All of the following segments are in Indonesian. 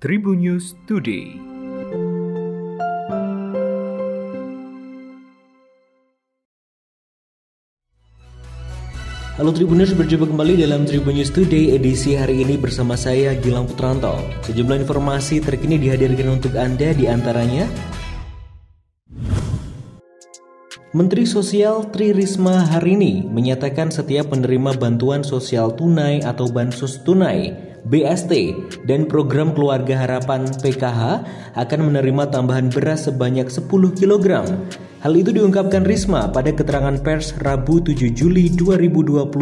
Tribun News Today. Halo Tribuners, berjumpa kembali dalam Tribun News Today edisi hari ini bersama saya Gilang Putranto. Sejumlah informasi terkini dihadirkan untuk Anda di antaranya Menteri Sosial Tri Risma hari ini menyatakan setiap penerima bantuan sosial tunai atau bansos tunai BST dan program Keluarga Harapan PKH akan menerima tambahan beras sebanyak 10 kg. Hal itu diungkapkan Risma pada keterangan pers Rabu 7 Juli 2021.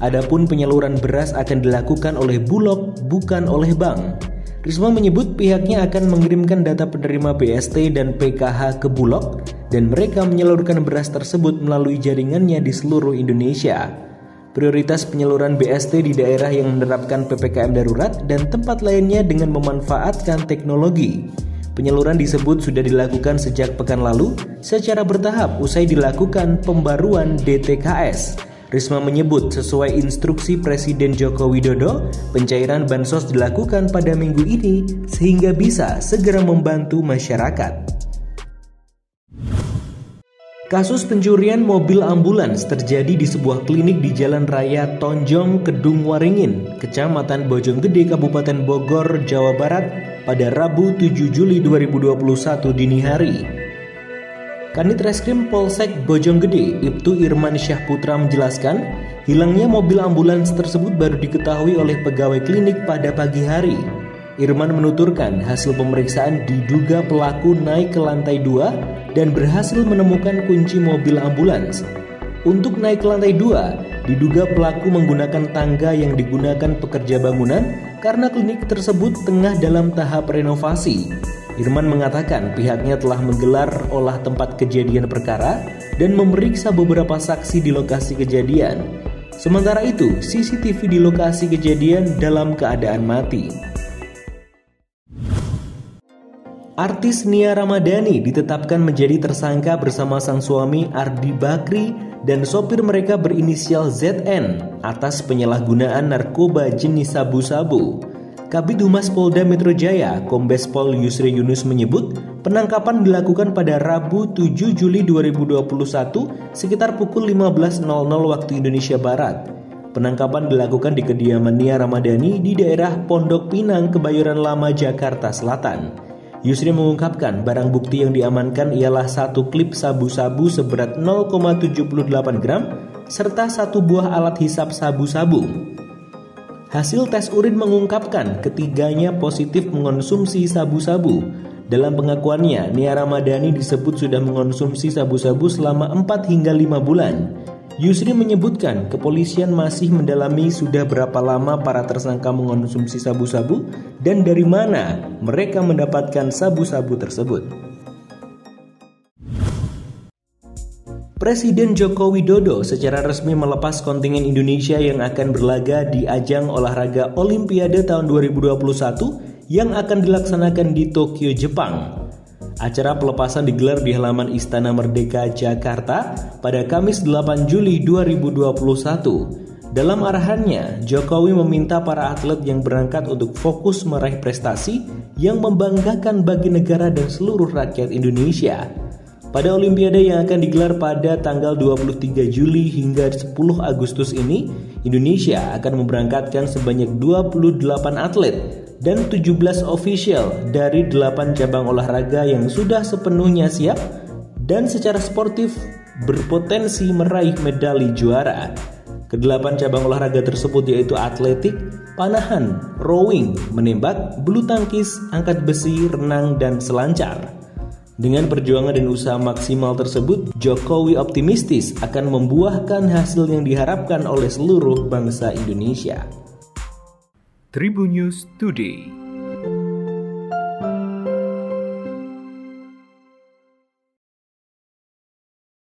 Adapun penyaluran beras akan dilakukan oleh Bulog bukan oleh bank. Risma menyebut pihaknya akan mengirimkan data penerima BST dan PKH ke Bulog dan mereka menyalurkan beras tersebut melalui jaringannya di seluruh Indonesia. Prioritas penyaluran BST di daerah yang menerapkan PPKM darurat dan tempat lainnya dengan memanfaatkan teknologi. Penyaluran disebut sudah dilakukan sejak pekan lalu secara bertahap usai dilakukan pembaruan DTKS. Risma menyebut sesuai instruksi Presiden Joko Widodo, pencairan bansos dilakukan pada minggu ini sehingga bisa segera membantu masyarakat. Kasus pencurian mobil ambulans terjadi di sebuah klinik di Jalan Raya Tonjong, Kedung Waringin, Kecamatan Bojonggede, Kabupaten Bogor, Jawa Barat pada Rabu 7 Juli 2021 dini hari. Kanit Reskrim Polsek Bojonggede, Ibtu Irman Syahputra menjelaskan, hilangnya mobil ambulans tersebut baru diketahui oleh pegawai klinik pada pagi hari. Irman menuturkan hasil pemeriksaan diduga pelaku naik ke lantai dua dan berhasil menemukan kunci mobil ambulans. Untuk naik ke lantai dua, diduga pelaku menggunakan tangga yang digunakan pekerja bangunan karena klinik tersebut tengah dalam tahap renovasi. Irman mengatakan pihaknya telah menggelar olah tempat kejadian perkara dan memeriksa beberapa saksi di lokasi kejadian. Sementara itu, CCTV di lokasi kejadian dalam keadaan mati. Artis Nia Ramadhani ditetapkan menjadi tersangka bersama sang suami Ardi Bakri dan sopir mereka berinisial ZN atas penyalahgunaan narkoba jenis sabu-sabu. Kabid Humas Polda Metro Jaya, Kombes Pol Yusri Yunus menyebut, penangkapan dilakukan pada Rabu 7 Juli 2021 sekitar pukul 15.00 waktu Indonesia Barat. Penangkapan dilakukan di kediaman Nia Ramadhani di daerah Pondok Pinang, Kebayoran Lama, Jakarta Selatan. Yusri mengungkapkan barang bukti yang diamankan ialah satu klip sabu-sabu seberat 0,78 gram serta satu buah alat hisap sabu-sabu. Hasil tes urin mengungkapkan ketiganya positif mengonsumsi sabu-sabu. Dalam pengakuannya, Nia Ramadhani disebut sudah mengonsumsi sabu-sabu selama 4 hingga 5 bulan. Yusri menyebutkan kepolisian masih mendalami sudah berapa lama para tersangka mengonsumsi sabu-sabu dan dari mana mereka mendapatkan sabu-sabu tersebut. Presiden Joko Widodo secara resmi melepas kontingen Indonesia yang akan berlaga di ajang olahraga Olimpiade tahun 2021 yang akan dilaksanakan di Tokyo, Jepang. Acara pelepasan digelar di halaman Istana Merdeka Jakarta pada Kamis 8 Juli 2021. Dalam arahannya, Jokowi meminta para atlet yang berangkat untuk fokus meraih prestasi yang membanggakan bagi negara dan seluruh rakyat Indonesia. Pada Olimpiade yang akan digelar pada tanggal 23 Juli hingga 10 Agustus ini, Indonesia akan memberangkatkan sebanyak 28 atlet dan 17 official dari 8 cabang olahraga yang sudah sepenuhnya siap dan secara sportif berpotensi meraih medali juara. Kedelapan cabang olahraga tersebut yaitu atletik, panahan, rowing, menembak, bulu tangkis, angkat besi, renang, dan selancar. Dengan perjuangan dan usaha maksimal tersebut, Jokowi optimistis akan membuahkan hasil yang diharapkan oleh seluruh bangsa Indonesia. Tribun News Today.